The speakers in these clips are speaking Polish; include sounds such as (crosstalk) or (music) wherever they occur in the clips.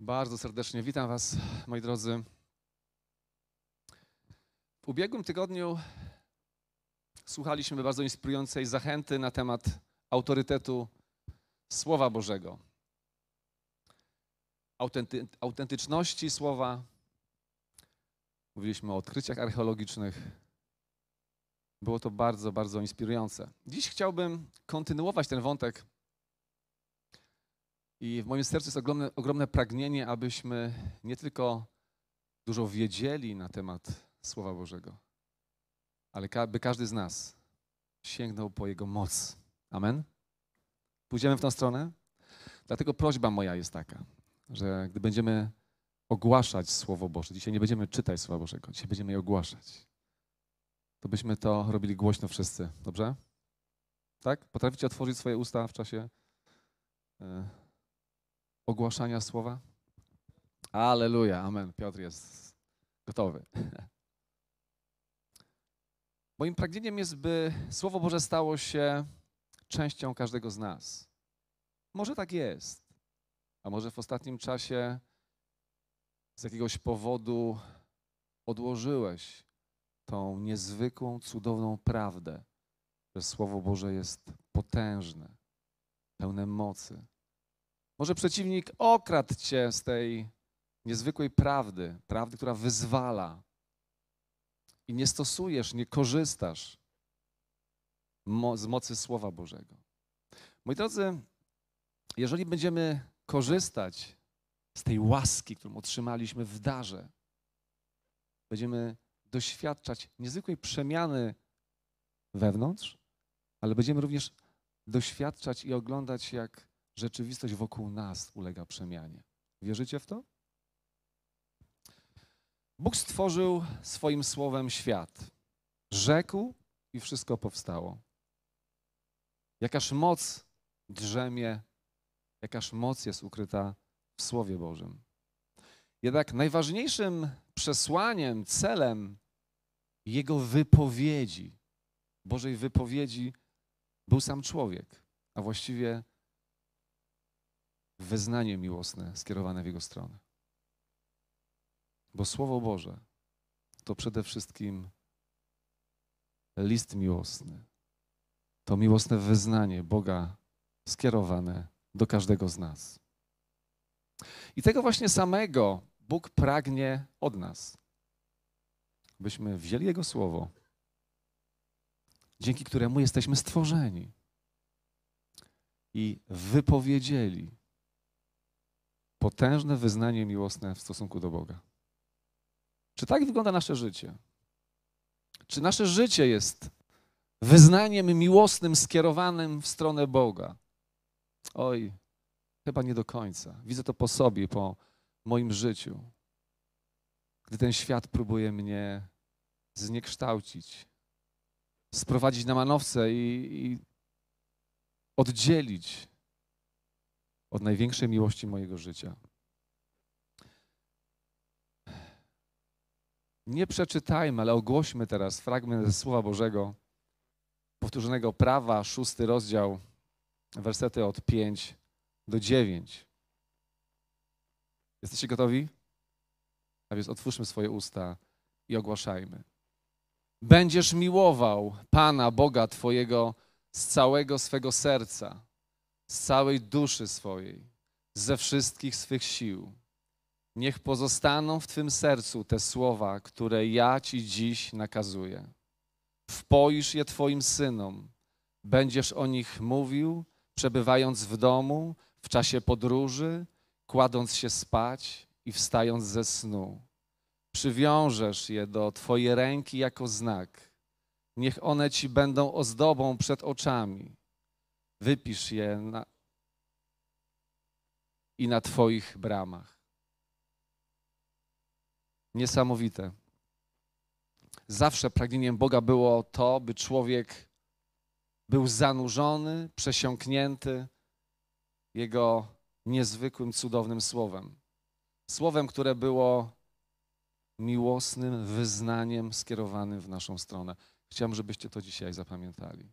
Bardzo serdecznie witam Was, moi drodzy. W ubiegłym tygodniu słuchaliśmy bardzo inspirującej zachęty na temat autorytetu Słowa Bożego, Autenty autentyczności Słowa. Mówiliśmy o odkryciach archeologicznych. Było to bardzo, bardzo inspirujące. Dziś chciałbym kontynuować ten wątek i w moim sercu jest ogromne, ogromne pragnienie, abyśmy nie tylko dużo wiedzieli na temat Słowa Bożego, ale ka by każdy z nas sięgnął po Jego moc. Amen? Pójdziemy w tą stronę? Dlatego prośba moja jest taka, że gdy będziemy ogłaszać Słowo Boże, dzisiaj nie będziemy czytać Słowa Bożego, dzisiaj będziemy je ogłaszać, to byśmy to robili głośno wszyscy, dobrze? Tak? Potraficie otworzyć swoje usta w czasie e, ogłaszania słowa? Aleluja, amen. Piotr jest gotowy. (laughs) Moim pragnieniem jest, by Słowo Boże stało się częścią każdego z nas. Może tak jest, a może w ostatnim czasie z jakiegoś powodu odłożyłeś tą niezwykłą, cudowną prawdę, że Słowo Boże jest potężne, pełne mocy. Może przeciwnik okradł cię z tej niezwykłej prawdy, prawdy, która wyzwala i nie stosujesz, nie korzystasz z mocy Słowa Bożego. Moi drodzy, jeżeli będziemy korzystać z tej łaski, którą otrzymaliśmy w darze, będziemy doświadczać niezwykłej przemiany wewnątrz, ale będziemy również doświadczać i oglądać, jak rzeczywistość wokół nas ulega przemianie. Wierzycie w to? Bóg stworzył swoim słowem świat. Rzekł i wszystko powstało. Jakaż moc drzemie, jakaż moc jest ukryta w Słowie Bożym. Jednak najważniejszym przesłaniem, celem Jego wypowiedzi, Bożej wypowiedzi, był sam człowiek, a właściwie wyznanie miłosne skierowane w Jego stronę. Bo Słowo Boże to przede wszystkim list miłosny. To miłosne wyznanie Boga skierowane do każdego z nas. I tego właśnie samego Bóg pragnie od nas. Byśmy wzięli Jego Słowo, dzięki któremu jesteśmy stworzeni i wypowiedzieli potężne wyznanie miłosne w stosunku do Boga. Czy tak wygląda nasze życie? Czy nasze życie jest wyznaniem miłosnym skierowanym w stronę Boga? Oj, chyba nie do końca. Widzę to po sobie, po moim życiu. Gdy ten świat próbuje mnie zniekształcić, sprowadzić na manowce i, i oddzielić od największej miłości mojego życia. Nie przeczytajmy, ale ogłośmy teraz fragment ze Słowa Bożego, powtórzonego prawa, szósty rozdział, wersety od 5 do 9. Jesteście gotowi? A więc otwórzmy swoje usta i ogłaszajmy. Będziesz miłował Pana Boga Twojego z całego swego serca z całej duszy swojej, ze wszystkich swych sił. Niech pozostaną w Twym sercu te słowa, które ja Ci dziś nakazuję. Wpoisz je Twoim synom, będziesz o nich mówił, przebywając w domu, w czasie podróży, kładąc się spać i wstając ze snu. Przywiążesz je do Twojej ręki jako znak. Niech one Ci będą ozdobą przed oczami Wypisz je na, i na Twoich bramach. Niesamowite. Zawsze pragnieniem Boga było to, by człowiek był zanurzony, przesiąknięty Jego niezwykłym, cudownym słowem. Słowem, które było miłosnym wyznaniem skierowanym w naszą stronę. Chciałbym, żebyście to dzisiaj zapamiętali.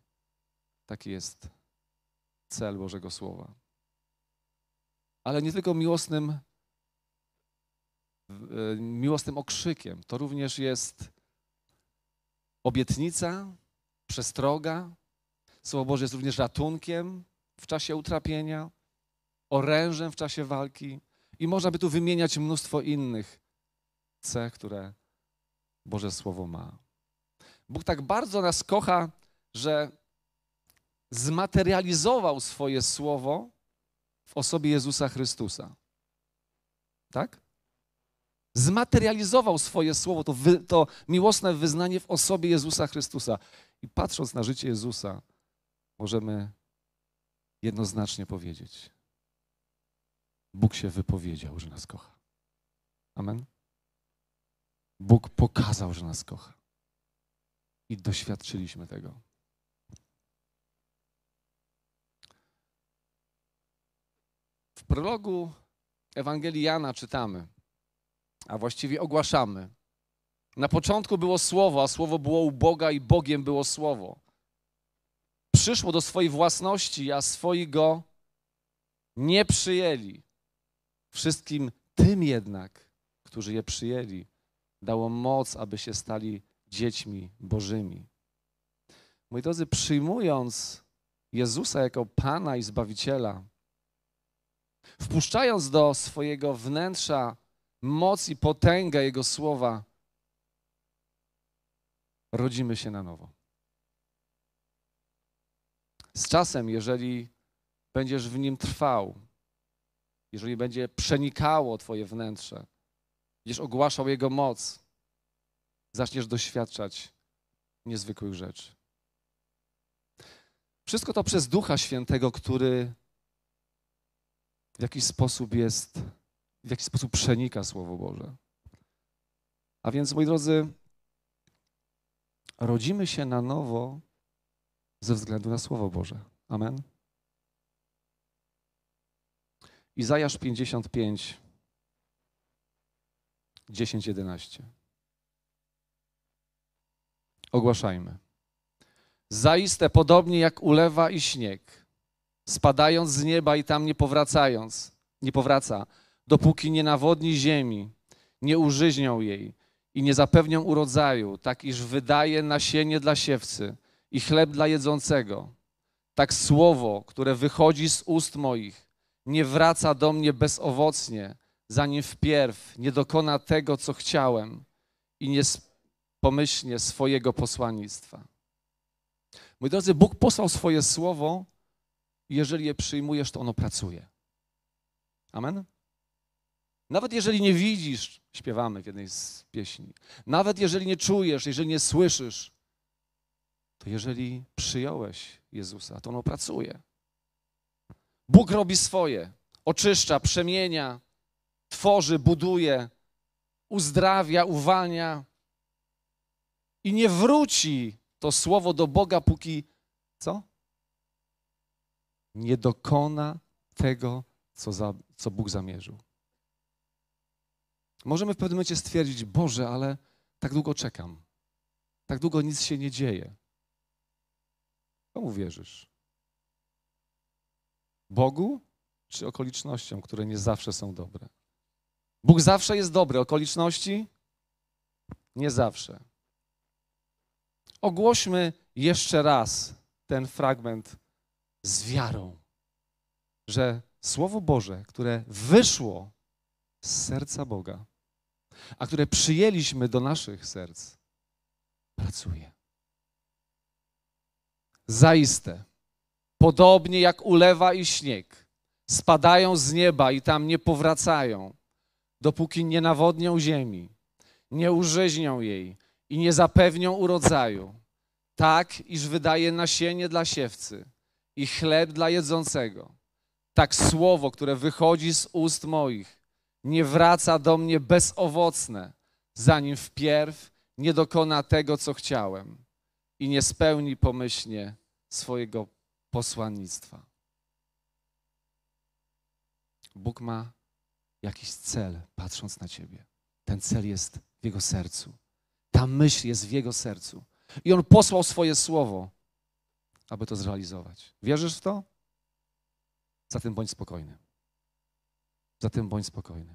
Taki jest cel Bożego Słowa. Ale nie tylko miłosnym e, miłosnym okrzykiem. To również jest obietnica, przestroga. Słowo Boże jest również ratunkiem w czasie utrapienia, orężem w czasie walki. I można by tu wymieniać mnóstwo innych cech, które Boże Słowo ma. Bóg tak bardzo nas kocha, że zmaterializował swoje słowo w osobie Jezusa Chrystusa. Tak? Zmaterializował swoje słowo, to, wy, to miłosne wyznanie w osobie Jezusa Chrystusa. I patrząc na życie Jezusa, możemy jednoznacznie powiedzieć: Bóg się wypowiedział, że nas kocha. Amen. Bóg pokazał, że nas kocha. I doświadczyliśmy tego. W prologu Ewangelii Jana czytamy, a właściwie ogłaszamy. Na początku było Słowo, a Słowo było u Boga i Bogiem było Słowo. Przyszło do swojej własności, a swoi go nie przyjęli. Wszystkim tym jednak, którzy je przyjęli, dało moc, aby się stali dziećmi Bożymi. Moi drodzy, przyjmując Jezusa jako Pana i Zbawiciela, wpuszczając do swojego wnętrza moc i potęgę Jego słowa, rodzimy się na nowo. Z czasem, jeżeli będziesz w nim trwał, jeżeli będzie przenikało Twoje wnętrze, będziesz ogłaszał Jego moc, zaczniesz doświadczać niezwykłych rzeczy. Wszystko to przez Ducha Świętego, który w jakiś sposób jest, w jakiś sposób przenika Słowo Boże. A więc, moi drodzy, rodzimy się na nowo ze względu na Słowo Boże. Amen. Izajasz 55, 10, 11. Ogłaszajmy. Zaiste podobnie jak ulewa i śnieg, spadając z nieba i tam nie powracając, nie powraca, dopóki nie nawodni ziemi, nie użyźnią jej i nie zapewnią urodzaju, tak iż wydaje nasienie dla siewcy i chleb dla jedzącego. Tak słowo, które wychodzi z ust moich, nie wraca do mnie bezowocnie, zanim wpierw nie dokona tego, co chciałem i nie pomyślnie swojego posłannictwa. Moi drodzy, Bóg posłał swoje słowo jeżeli je przyjmujesz, to ono pracuje. Amen? Nawet jeżeli nie widzisz, śpiewamy w jednej z pieśni, nawet jeżeli nie czujesz, jeżeli nie słyszysz, to jeżeli przyjąłeś Jezusa, to ono pracuje. Bóg robi swoje, oczyszcza, przemienia, tworzy, buduje, uzdrawia, uwalnia i nie wróci to słowo do Boga, póki co? Nie dokona tego, co, za, co Bóg zamierzył. Możemy w pewnym momencie stwierdzić, Boże, ale tak długo czekam. Tak długo nic się nie dzieje. Komu wierzysz? Bogu czy okolicznościom, które nie zawsze są dobre? Bóg zawsze jest dobry, okoliczności nie zawsze. Ogłośmy jeszcze raz ten fragment z wiarą, że Słowo Boże, które wyszło z serca Boga, a które przyjęliśmy do naszych serc, pracuje. Zaiste, podobnie jak ulewa i śnieg, spadają z nieba i tam nie powracają, dopóki nie nawodnią ziemi, nie użyźnią jej i nie zapewnią urodzaju, tak iż wydaje nasienie dla siewcy i chleb dla jedzącego. Tak słowo, które wychodzi z ust moich, nie wraca do mnie bezowocne, zanim wpierw nie dokona tego, co chciałem i nie spełni pomyślnie swojego posłannictwa. Bóg ma jakiś cel, patrząc na Ciebie. Ten cel jest w Jego sercu. Ta myśl jest w Jego sercu. I On posłał swoje słowo, aby to zrealizować. Wierzysz w to? Zatem bądź spokojny. Zatem bądź spokojny.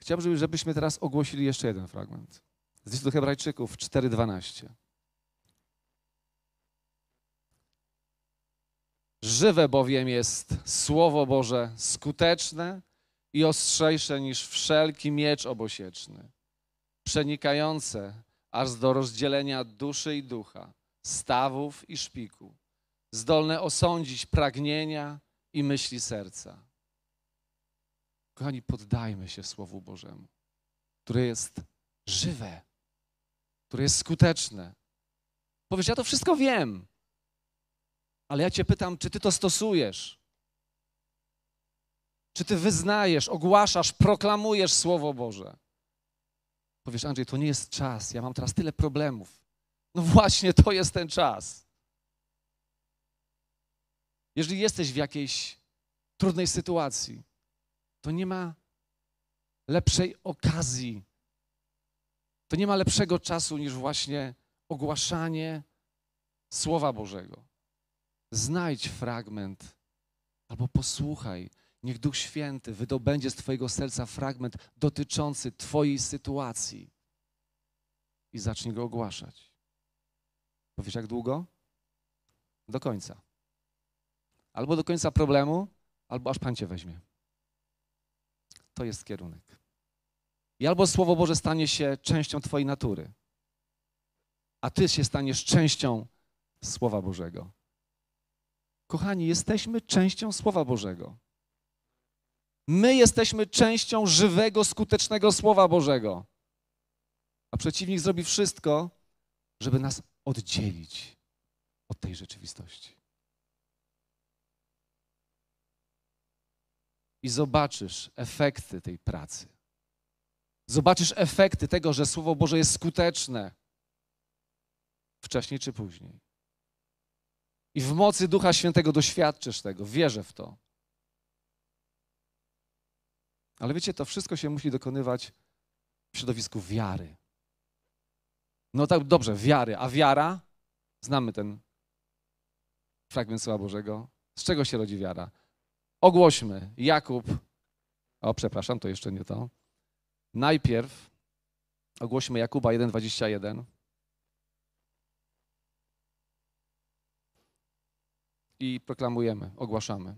Chciałbym, żebyśmy teraz ogłosili jeszcze jeden fragment. Z listu Hebrajczyków 4:12. Żywe bowiem jest Słowo Boże, skuteczne i ostrzejsze niż wszelki miecz obosieczny, przenikające aż do rozdzielenia duszy i ducha, stawów i szpiku, zdolne osądzić pragnienia i myśli serca. Kochani, poddajmy się Słowu Bożemu, które jest żywe, które jest skuteczne. Powiesz, ja to wszystko wiem, ale ja Cię pytam, czy Ty to stosujesz? Czy Ty wyznajesz, ogłaszasz, proklamujesz Słowo Boże? Powiesz, Andrzej, to nie jest czas, ja mam teraz tyle problemów. No właśnie, to jest ten czas. Jeżeli jesteś w jakiejś trudnej sytuacji, to nie ma lepszej okazji, to nie ma lepszego czasu niż właśnie ogłaszanie Słowa Bożego. Znajdź fragment albo posłuchaj. Niech Duch Święty wydobędzie z Twojego serca fragment dotyczący Twojej sytuacji i zacznij go ogłaszać. Powiesz, jak długo? Do końca. Albo do końca problemu, albo aż Pan Cię weźmie. To jest kierunek. I albo Słowo Boże stanie się częścią Twojej natury, a Ty się staniesz częścią Słowa Bożego. Kochani, jesteśmy częścią Słowa Bożego. My jesteśmy częścią żywego, skutecznego Słowa Bożego. A przeciwnik zrobi wszystko, żeby nas oddzielić od tej rzeczywistości. I zobaczysz efekty tej pracy. Zobaczysz efekty tego, że Słowo Boże jest skuteczne wcześniej czy później. I w mocy Ducha Świętego doświadczysz tego, wierzę w to. Ale wiecie, to wszystko się musi dokonywać w środowisku wiary. No tak, dobrze, wiary. A wiara? Znamy ten fragment Słowa Bożego. Z czego się rodzi wiara? Ogłośmy. Jakub. O, przepraszam, to jeszcze nie to. Najpierw ogłośmy Jakuba 1,21. I proklamujemy, ogłaszamy.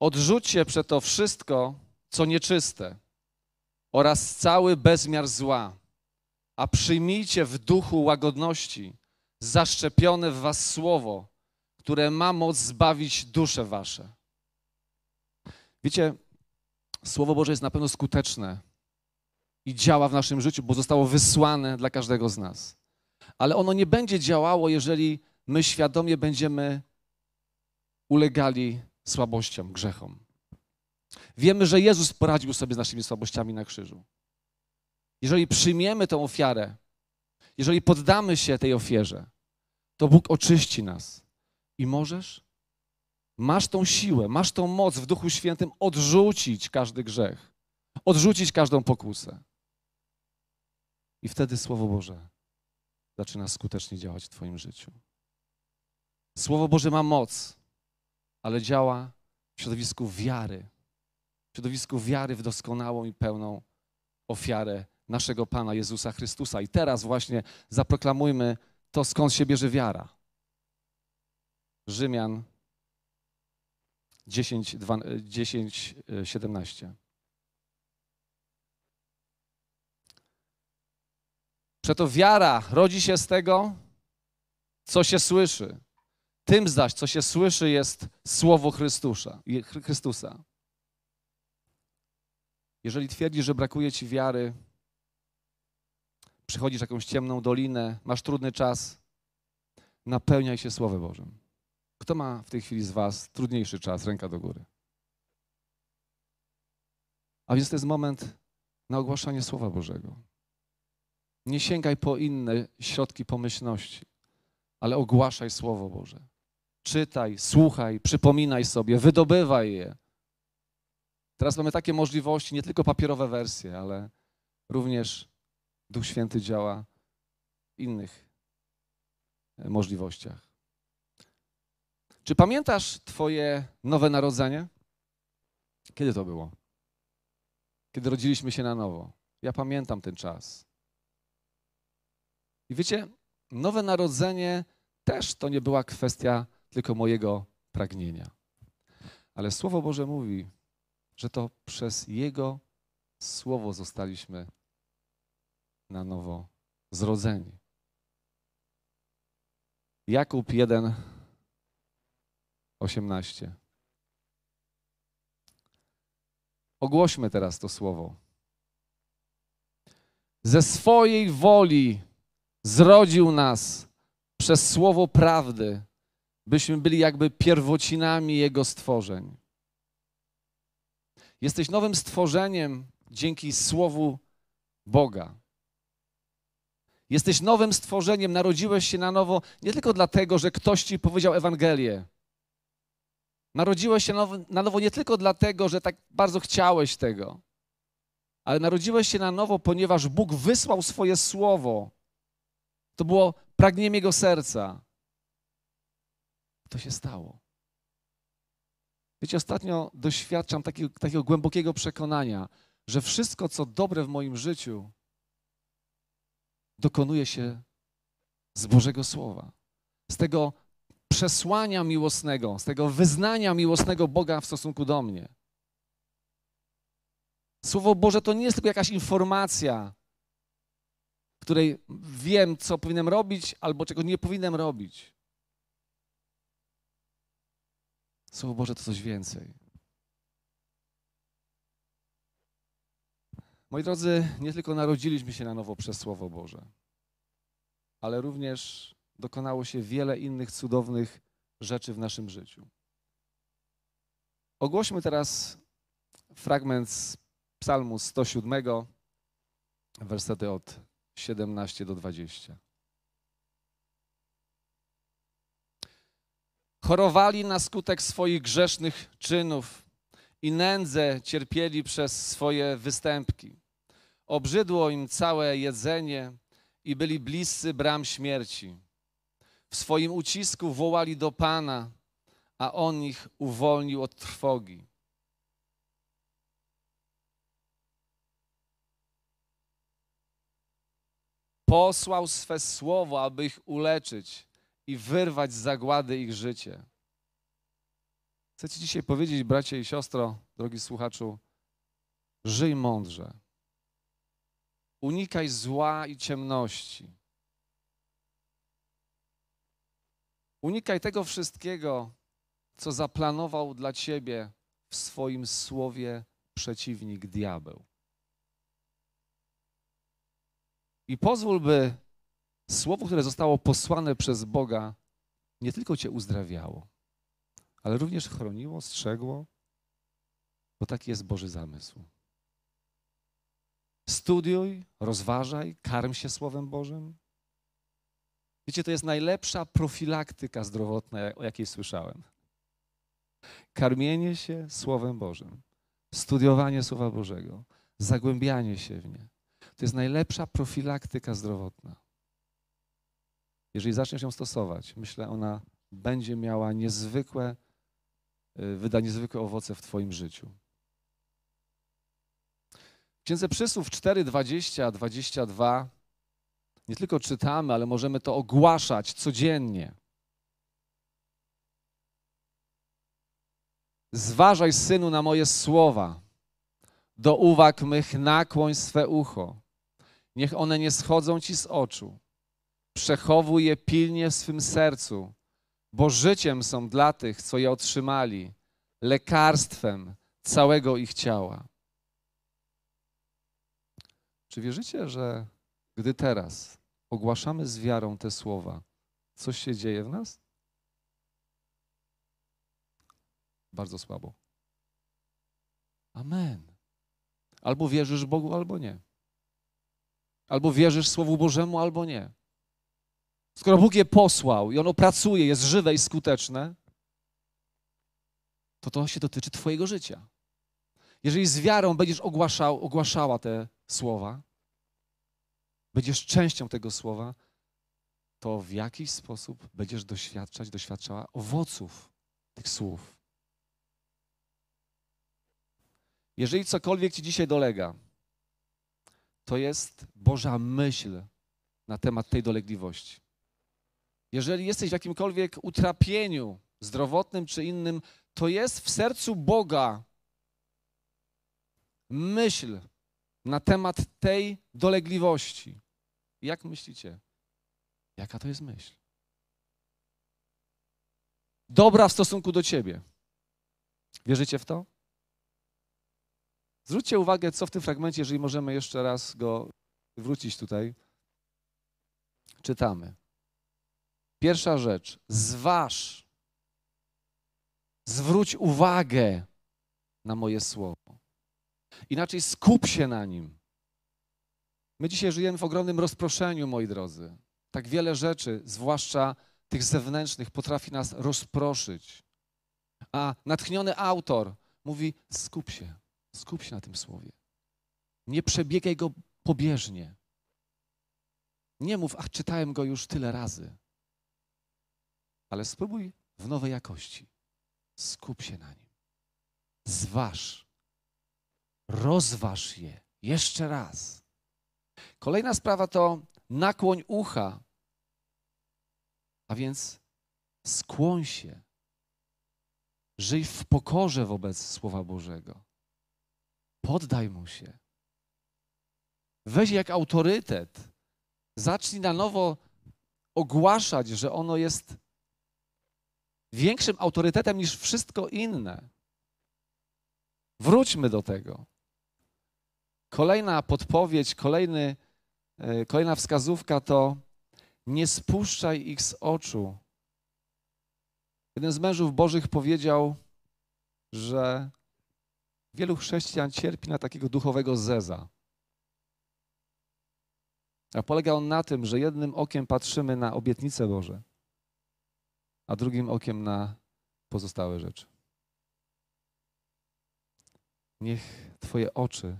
Odrzućcie przeto wszystko, co nieczyste oraz cały bezmiar zła, a przyjmijcie w duchu łagodności zaszczepione w was słowo, które ma moc zbawić dusze wasze. Wiecie, Słowo Boże jest na pewno skuteczne i działa w naszym życiu, bo zostało wysłane dla każdego z nas. Ale ono nie będzie działało, jeżeli my świadomie będziemy ulegali słabościom, grzechom. Wiemy, że Jezus poradził sobie z naszymi słabościami na krzyżu. Jeżeli przyjmiemy tę ofiarę, jeżeli poddamy się tej ofierze, to Bóg oczyści nas. I możesz, masz tą siłę, masz tą moc w Duchu Świętym odrzucić każdy grzech, odrzucić każdą pokusę. I wtedy Słowo Boże zaczyna skutecznie działać w Twoim życiu. Słowo Boże ma moc, ale działa w środowisku wiary. W środowisku wiary w doskonałą i pełną ofiarę naszego Pana Jezusa Chrystusa. I teraz właśnie zaproklamujmy to, skąd się bierze wiara. Rzymian 10, 10 17. Przeto wiara rodzi się z tego, co się słyszy. Tym zaś, co się słyszy, jest słowo Chrystusa. Chrystusa. Jeżeli twierdzisz, że brakuje ci wiary, przychodzisz jakąś ciemną dolinę, masz trudny czas, napełniaj się Słowem Bożym. Kto ma w tej chwili z Was trudniejszy czas? Ręka do góry. A więc to jest moment na ogłaszanie Słowa Bożego. Nie sięgaj po inne środki pomyślności, ale ogłaszaj Słowo Boże. Czytaj, słuchaj, przypominaj sobie, wydobywaj je. Teraz mamy takie możliwości, nie tylko papierowe wersje, ale również Duch Święty działa w innych e, możliwościach. Czy pamiętasz Twoje nowe narodzenie? Kiedy to było? kiedy rodziliśmy się na nowo. Ja pamiętam ten czas. I wiecie, nowe narodzenie też to nie była kwestia tylko mojego pragnienia. Ale Słowo Boże mówi, że to przez Jego Słowo zostaliśmy na nowo zrodzeni. Jakub 1, 18. Ogłośmy teraz to słowo. Ze swojej woli zrodził nas przez słowo prawdy, byśmy byli jakby pierwocinami Jego stworzeń. Jesteś nowym stworzeniem dzięki słowu Boga. Jesteś nowym stworzeniem, narodziłeś się na nowo nie tylko dlatego, że ktoś ci powiedział Ewangelię. Narodziłeś się na nowo nie tylko dlatego, że tak bardzo chciałeś tego, ale narodziłeś się na nowo, ponieważ Bóg wysłał swoje słowo. To było pragnieniem Jego serca. To się stało. Wiecie, ostatnio doświadczam takiego, takiego głębokiego przekonania, że wszystko, co dobre w moim życiu, dokonuje się z Bożego Słowa, z tego przesłania miłosnego, z tego wyznania miłosnego Boga w stosunku do mnie. Słowo Boże to nie jest tylko jakaś informacja, której wiem, co powinienem robić albo czego nie powinienem robić. Słowo Boże to coś więcej. Moi drodzy, nie tylko narodziliśmy się na nowo przez Słowo Boże, ale również dokonało się wiele innych cudownych rzeczy w naszym życiu. Ogłośmy teraz fragment z Psalmu 107, wersety od 17 do 20. Chorowali na skutek swoich grzesznych czynów i nędzę cierpieli przez swoje występki. Obrzydło im całe jedzenie i byli bliscy bram śmierci. W swoim ucisku wołali do Pana, a On ich uwolnił od trwogi. Posłał swe słowo, aby ich uleczyć i wyrwać z zagłady ich życie. Chcę Ci dzisiaj powiedzieć, bracie i siostro, drogi słuchaczu, żyj mądrze. Unikaj zła i ciemności. Unikaj tego wszystkiego, co zaplanował dla ciebie w swoim słowie przeciwnik diabeł. I pozwól, by słowo, które zostało posłane przez Boga, nie tylko cię uzdrawiało, ale również chroniło, strzegło, bo taki jest Boży zamysł. Studiuj, rozważaj, karm się Słowem Bożym. Wiecie, to jest najlepsza profilaktyka zdrowotna, o jakiej słyszałem. Karmienie się Słowem Bożym, studiowanie Słowa Bożego, zagłębianie się w nie. To jest najlepsza profilaktyka zdrowotna. Jeżeli zaczniesz ją stosować, myślę, ona będzie miała niezwykłe, y, wyda niezwykłe owoce w Twoim życiu. Księdze Przysłów 4, 20, 22 nie tylko czytamy, ale możemy to ogłaszać codziennie. Zważaj, synu, na moje słowa. Do uwag mych nakłoń swe ucho. Niech one nie schodzą ci z oczu. Przechowuj je pilnie w swym sercu, bo życiem są dla tych, co je otrzymali, lekarstwem całego ich ciała. Czy wierzycie, że gdy teraz ogłaszamy z wiarą te słowa, coś się dzieje w nas? Bardzo słabo. Amen. Albo wierzysz Bogu, albo nie. Albo wierzysz Słowu Bożemu, albo nie. Skoro Bóg je posłał i ono pracuje, jest żywe i skuteczne, to to się dotyczy Twojego życia. Jeżeli z wiarą będziesz ogłaszał, ogłaszała te słowa, będziesz częścią tego słowa, to w jakiś sposób będziesz doświadczać, doświadczała owoców tych słów. Jeżeli cokolwiek ci dzisiaj dolega, to jest Boża myśl na temat tej dolegliwości. Jeżeli jesteś w jakimkolwiek utrapieniu zdrowotnym czy innym, to jest w sercu Boga myśl na temat tej dolegliwości. Jak myślicie? Jaka to jest myśl? Dobra w stosunku do ciebie. Wierzycie w to? Zwróćcie uwagę, co w tym fragmencie, jeżeli możemy jeszcze raz go wrócić tutaj. Czytamy. Pierwsza rzecz. Zważ. Zwróć uwagę na moje słowo. Inaczej skup się na nim. My dzisiaj żyjemy w ogromnym rozproszeniu, moi drodzy. Tak wiele rzeczy, zwłaszcza tych zewnętrznych, potrafi nas rozproszyć. A natchniony autor mówi: skup się, skup się na tym słowie. Nie przebiegaj go pobieżnie. Nie mów, ach, czytałem go już tyle razy. Ale spróbuj w nowej jakości. Skup się na nim. Zważ. Rozważ je jeszcze raz. Kolejna sprawa to nakłoń ucha. A więc skłoń się. Żyj w pokorze wobec Słowa Bożego. Poddaj mu się. Weź jak autorytet. Zacznij na nowo ogłaszać, że ono jest większym autorytetem niż wszystko inne. Wróćmy do tego. Kolejna podpowiedź, kolejny, e, kolejna wskazówka to nie spuszczaj ich z oczu. Jeden z mężów bożych powiedział, że wielu chrześcijan cierpi na takiego duchowego zeza. A polega on na tym, że jednym okiem patrzymy na obietnice Boże, a drugim okiem na pozostałe rzeczy. Niech Twoje oczy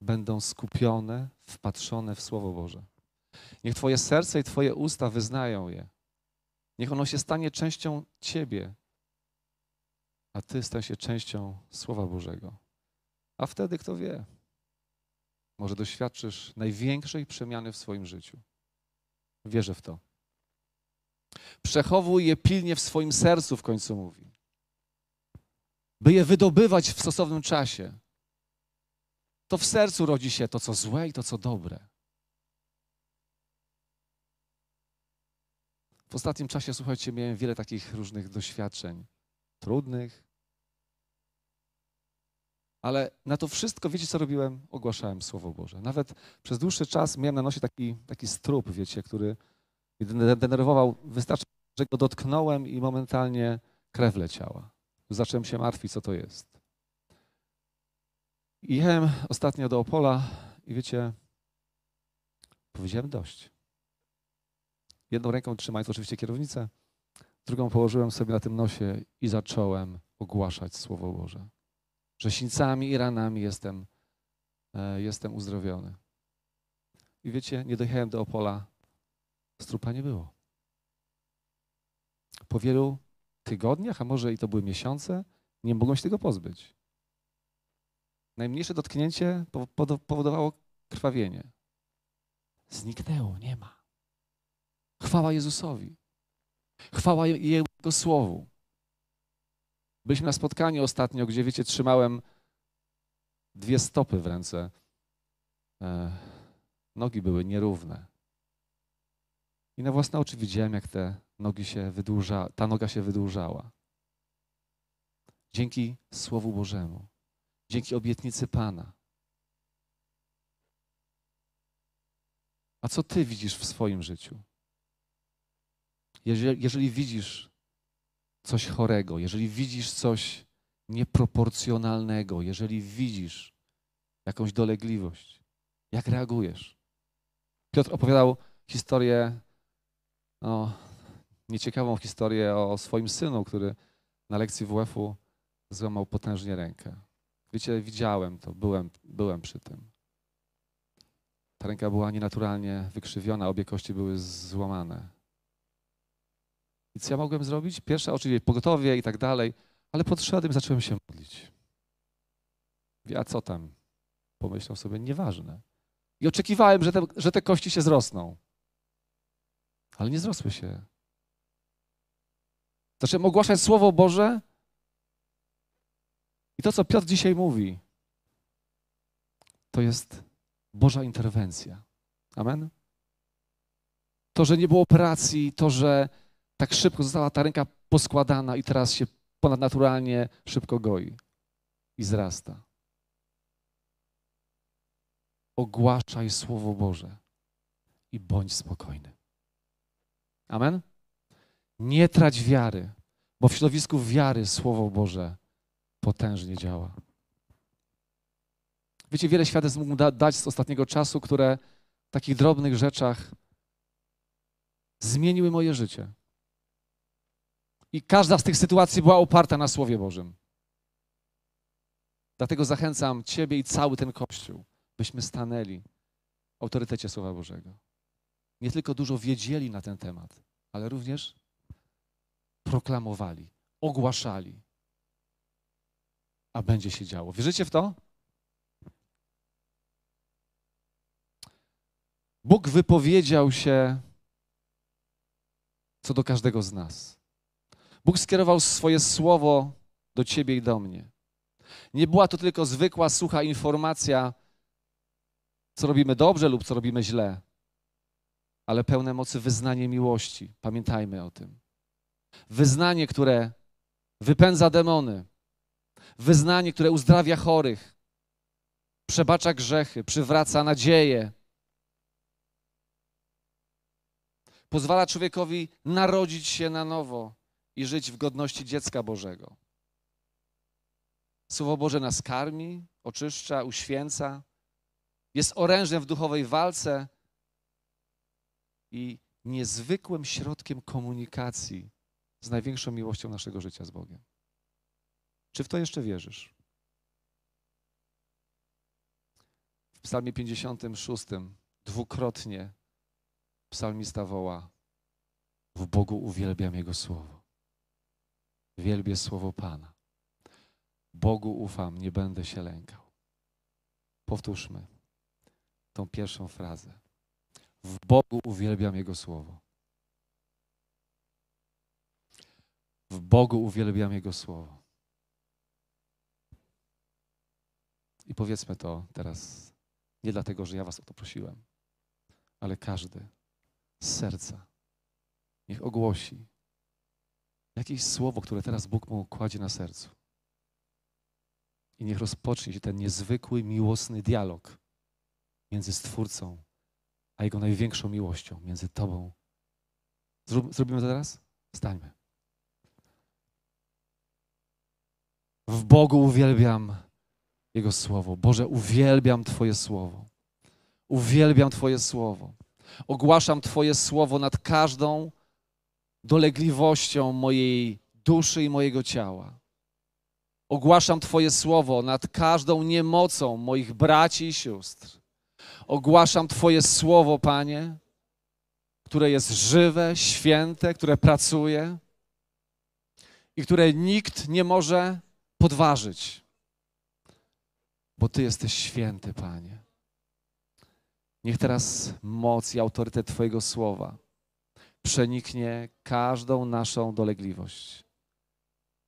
będą skupione, wpatrzone w Słowo Boże. Niech Twoje serce i Twoje usta wyznają je. Niech ono się stanie częścią Ciebie, a Ty stań się częścią Słowa Bożego. A wtedy, kto wie, może doświadczysz największej przemiany w swoim życiu. Wierzę w to. Przechowuj je pilnie w swoim sercu, w końcu mówi, by je wydobywać w stosownym czasie. To w sercu rodzi się to, co złe i to, co dobre. W ostatnim czasie, słuchajcie, miałem wiele takich różnych doświadczeń, trudnych, ale na to wszystko, wiecie co robiłem? Ogłaszałem Słowo Boże. Nawet przez dłuższy czas miałem na nosie taki, taki strup, wiecie, który mnie denerwował. Wystarczy, że go dotknąłem i momentalnie krew leciała. Zacząłem się martwić, co to jest. Jechałem ostatnio do Opola i wiecie, powiedziałem dość. Jedną ręką trzymając oczywiście kierownicę, drugą położyłem sobie na tym nosie i zacząłem ogłaszać Słowo Boże. Że sińcami i ranami jestem, e, jestem uzdrowiony. I wiecie, nie dojechałem do Opola, strupa nie było. Po wielu tygodniach, a może i to były miesiące, nie mogłem się tego pozbyć. Najmniejsze dotknięcie powodowało krwawienie. Zniknęło, nie ma. Chwała Jezusowi. Chwała Jego Słowu. Byliśmy na spotkaniu ostatnio, gdzie, wiecie, trzymałem dwie stopy w ręce. E, nogi były nierówne. I na własne oczy widziałem, jak te nogi się wydłuża, ta noga się wydłużała. Dzięki Słowu Bożemu, dzięki obietnicy Pana. A co Ty widzisz w swoim życiu? Jeżeli, jeżeli widzisz coś chorego, jeżeli widzisz coś nieproporcjonalnego, jeżeli widzisz jakąś dolegliwość, jak reagujesz? Piotr opowiadał historię, no, nieciekawą historię o swoim synu, który na lekcji WF-u złamał potężnie rękę. Wiecie, widziałem to, byłem, byłem przy tym. Ta ręka była nienaturalnie wykrzywiona, obie kości były złamane. I co ja mogłem zrobić? Pierwsza oczywiście pogotowie i tak dalej, ale podszedłem i zacząłem się modlić. Wie, A co tam? Pomyślał sobie, nieważne. I oczekiwałem, że te, że te kości się zrosną. Ale nie zrosły się. Zacząłem ogłaszać Słowo Boże i to, co Piotr dzisiaj mówi, to jest Boża interwencja. Amen? To, że nie było operacji, to, że tak szybko została ta ręka poskładana i teraz się ponadnaturalnie szybko goi i wzrasta. Ogłaszaj Słowo Boże i bądź spokojny. Amen? Nie trać wiary, bo w środowisku wiary Słowo Boże potężnie działa. Wiecie, wiele świadectw mógł da dać z ostatniego czasu, które w takich drobnych rzeczach zmieniły moje życie. I każda z tych sytuacji była oparta na Słowie Bożym. Dlatego zachęcam Ciebie i cały ten Kościół, byśmy stanęli w autorytecie Słowa Bożego. Nie tylko dużo wiedzieli na ten temat, ale również proklamowali, ogłaszali, a będzie się działo. Wierzycie w to? Bóg wypowiedział się co do każdego z nas. Bóg skierował swoje słowo do ciebie i do mnie. Nie była to tylko zwykła, sucha informacja, co robimy dobrze lub co robimy źle, ale pełne mocy wyznanie miłości. Pamiętajmy o tym. Wyznanie, które wypędza demony, wyznanie, które uzdrawia chorych, przebacza grzechy, przywraca nadzieję, pozwala człowiekowi narodzić się na nowo i żyć w godności dziecka Bożego. Słowo Boże nas karmi, oczyszcza, uświęca, jest orężem w duchowej walce i niezwykłym środkiem komunikacji z największą miłością naszego życia z Bogiem. Czy w to jeszcze wierzysz? W Psalmie 56 dwukrotnie psalmista woła: W Bogu uwielbiam Jego słowo. Wielbię słowo Pana. Bogu ufam, nie będę się lękał. Powtórzmy tą pierwszą frazę. W Bogu uwielbiam Jego słowo. W Bogu uwielbiam Jego słowo. I powiedzmy to teraz nie dlatego, że ja Was o to prosiłem, ale każdy z serca niech ogłosi jakieś słowo, które teraz Bóg mu kładzie na sercu. I niech rozpocznie się ten niezwykły, miłosny dialog między Stwórcą a Jego największą miłością, między Tobą. Zrób, zrobimy to teraz? Stańmy. W Bogu uwielbiam Jego Słowo. Boże, uwielbiam Twoje Słowo. Uwielbiam Twoje Słowo. Ogłaszam Twoje Słowo nad każdą dolegliwością mojej duszy i mojego ciała. Ogłaszam Twoje słowo nad każdą niemocą moich braci i sióstr. Ogłaszam Twoje słowo, Panie, które jest żywe, święte, które pracuje i które nikt nie może podważyć, bo Ty jesteś święty, Panie. Niech teraz moc i autorytet Twojego słowa przeniknie każdą naszą dolegliwość.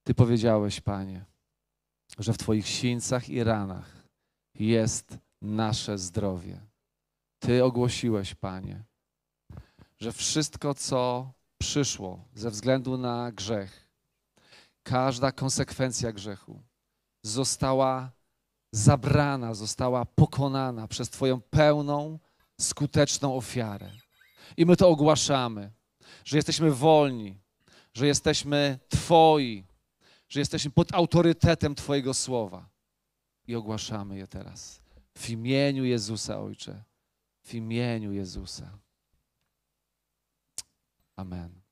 Ty powiedziałeś, Panie, że w Twoich sińcach i ranach jest nasze zdrowie. Ty ogłosiłeś, Panie, że wszystko, co przyszło ze względu na grzech, każda konsekwencja grzechu została zabrana, została pokonana przez Twoją pełną, skuteczną ofiarę. I my to ogłaszamy że jesteśmy wolni, że jesteśmy Twoi, że jesteśmy pod autorytetem Twojego słowa. I ogłaszamy je teraz. W imieniu Jezusa, Ojcze. W imieniu Jezusa. Amen.